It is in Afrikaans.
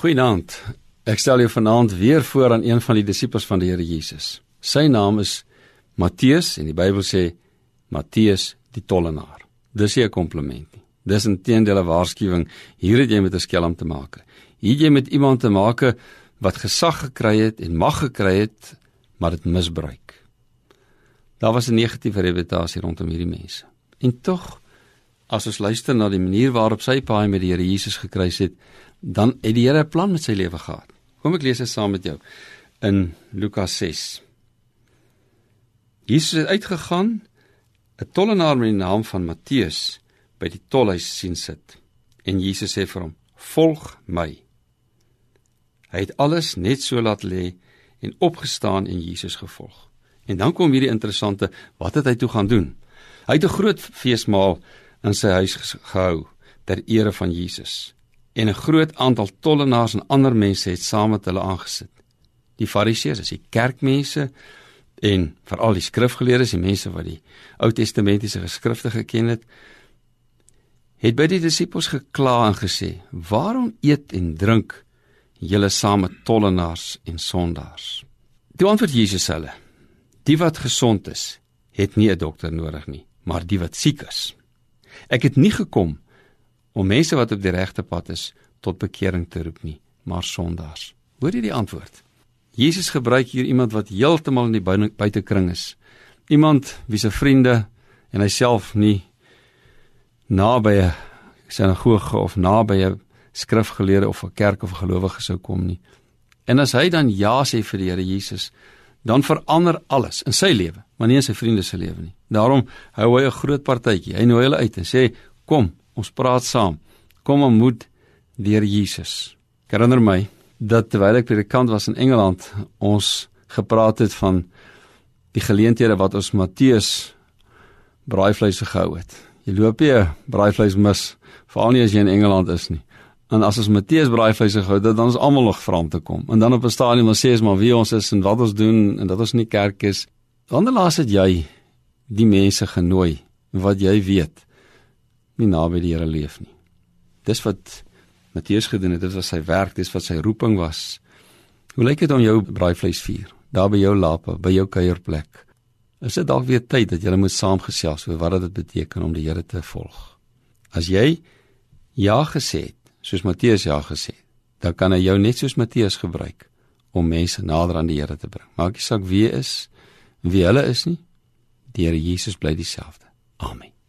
Goeienaand. Ek stel jou vanaand weer voor aan een van die disippels van die Here Jesus. Sy naam is Matteus en die Bybel sê Matteus die tollenaar. Dis nie 'n kompliment nie. Dis 'n teendele waarskuwing. Hier het jy met 'n skelm te maak. Hier het jy met iemand te maak wat gesag gekry het en mag gekry het, maar dit misbruik. Daar was 'n negatiewe reputasie rondom hierdie mense. En tog as ons luister na die manier waarop sy paai met die Here Jesus gekruis het, dan het die Here 'n plan met sy lewe gehad. Kom ek lees dit saam met jou in Lukas 6. Jesus het uitgegaan 'n tollenaar met die naam van Matteus by die tolhuis sien sit. En Jesus sê vir hom: "Volg my." Hy het alles net so laat lê en opgestaan en Jesus gevolg. En dan kom hierdie interessante, wat het hy toe gaan doen? Hy het 'n groot feesmaal in sy huis gehou ter ere van Jesus en 'n groot aantal tollenaars en ander mense het saam met hulle aangesit. Die Fariseërs, die kerkmense en veral die skrifgeleerdes, die mense wat die Ou Testamentiese geskrifte geken het, het by die disippels gekla en gesê: "Waarom eet en drink julle saam met tollenaars en sondaars?" Die antwoord Jesus hulle: "Die wat gesond is, het nie 'n dokter nodig nie, maar die wat siek is. Ek het nie gekom om mense wat op die regte pad is tot bekering te roep nie, maar sondaars. Hoor jy die antwoord? Jesus gebruik hier iemand wat heeltemal in die buitekring is. Iemand wie se vriende en hy self nie naby 'n sinagoge of naby 'n skrifgeleerde of 'n kerk of 'n gelowige sou kom nie. En as hy dan ja sê vir die Here Jesus, dan verander alles in sy lewe, maar nie in sy vriende se lewe nie. Daarom hou hy 'n groot partytjie. Hy nooi hulle uit en sê: "Kom, Ons praat saam. Kom ontmoet deur Jesus. Ek herinner my dat terwyl ek predikant was in Engeland, ons gepraat het van die geleenthede wat ons Matteus braaivleis gehou het. Jy loop nie braaivleis mis veral nie as jy in Engeland is nie. En as ons Matteus braaivleis gehou het, dan is almal nog vra om te kom. En dan op 'n stadium dan sê ons maar wie ons is en wat ons doen en dat ons nie kerk is. Wanneer laas het jy die mense genooi wat jy weet nie naby die Here leef nie. Dis wat Matteus gedoen het, dit was sy werk, dis wat sy roeping was. Hoe lyk dit om jou braaivleisvuur daar by jou lape, by jou kuierplek? Is dit dalk weer tyd dat jy moet saamgesels oor wat dit beteken om die Here te volg? As jy ja gesê het, soos Matteus ja gesê het, dan kan hy jou net soos Matteus gebruik om mense nader aan die Here te bring. Maak nie saak wie is, wie hulle is nie. Die Here Jesus bly dieselfde. Amen.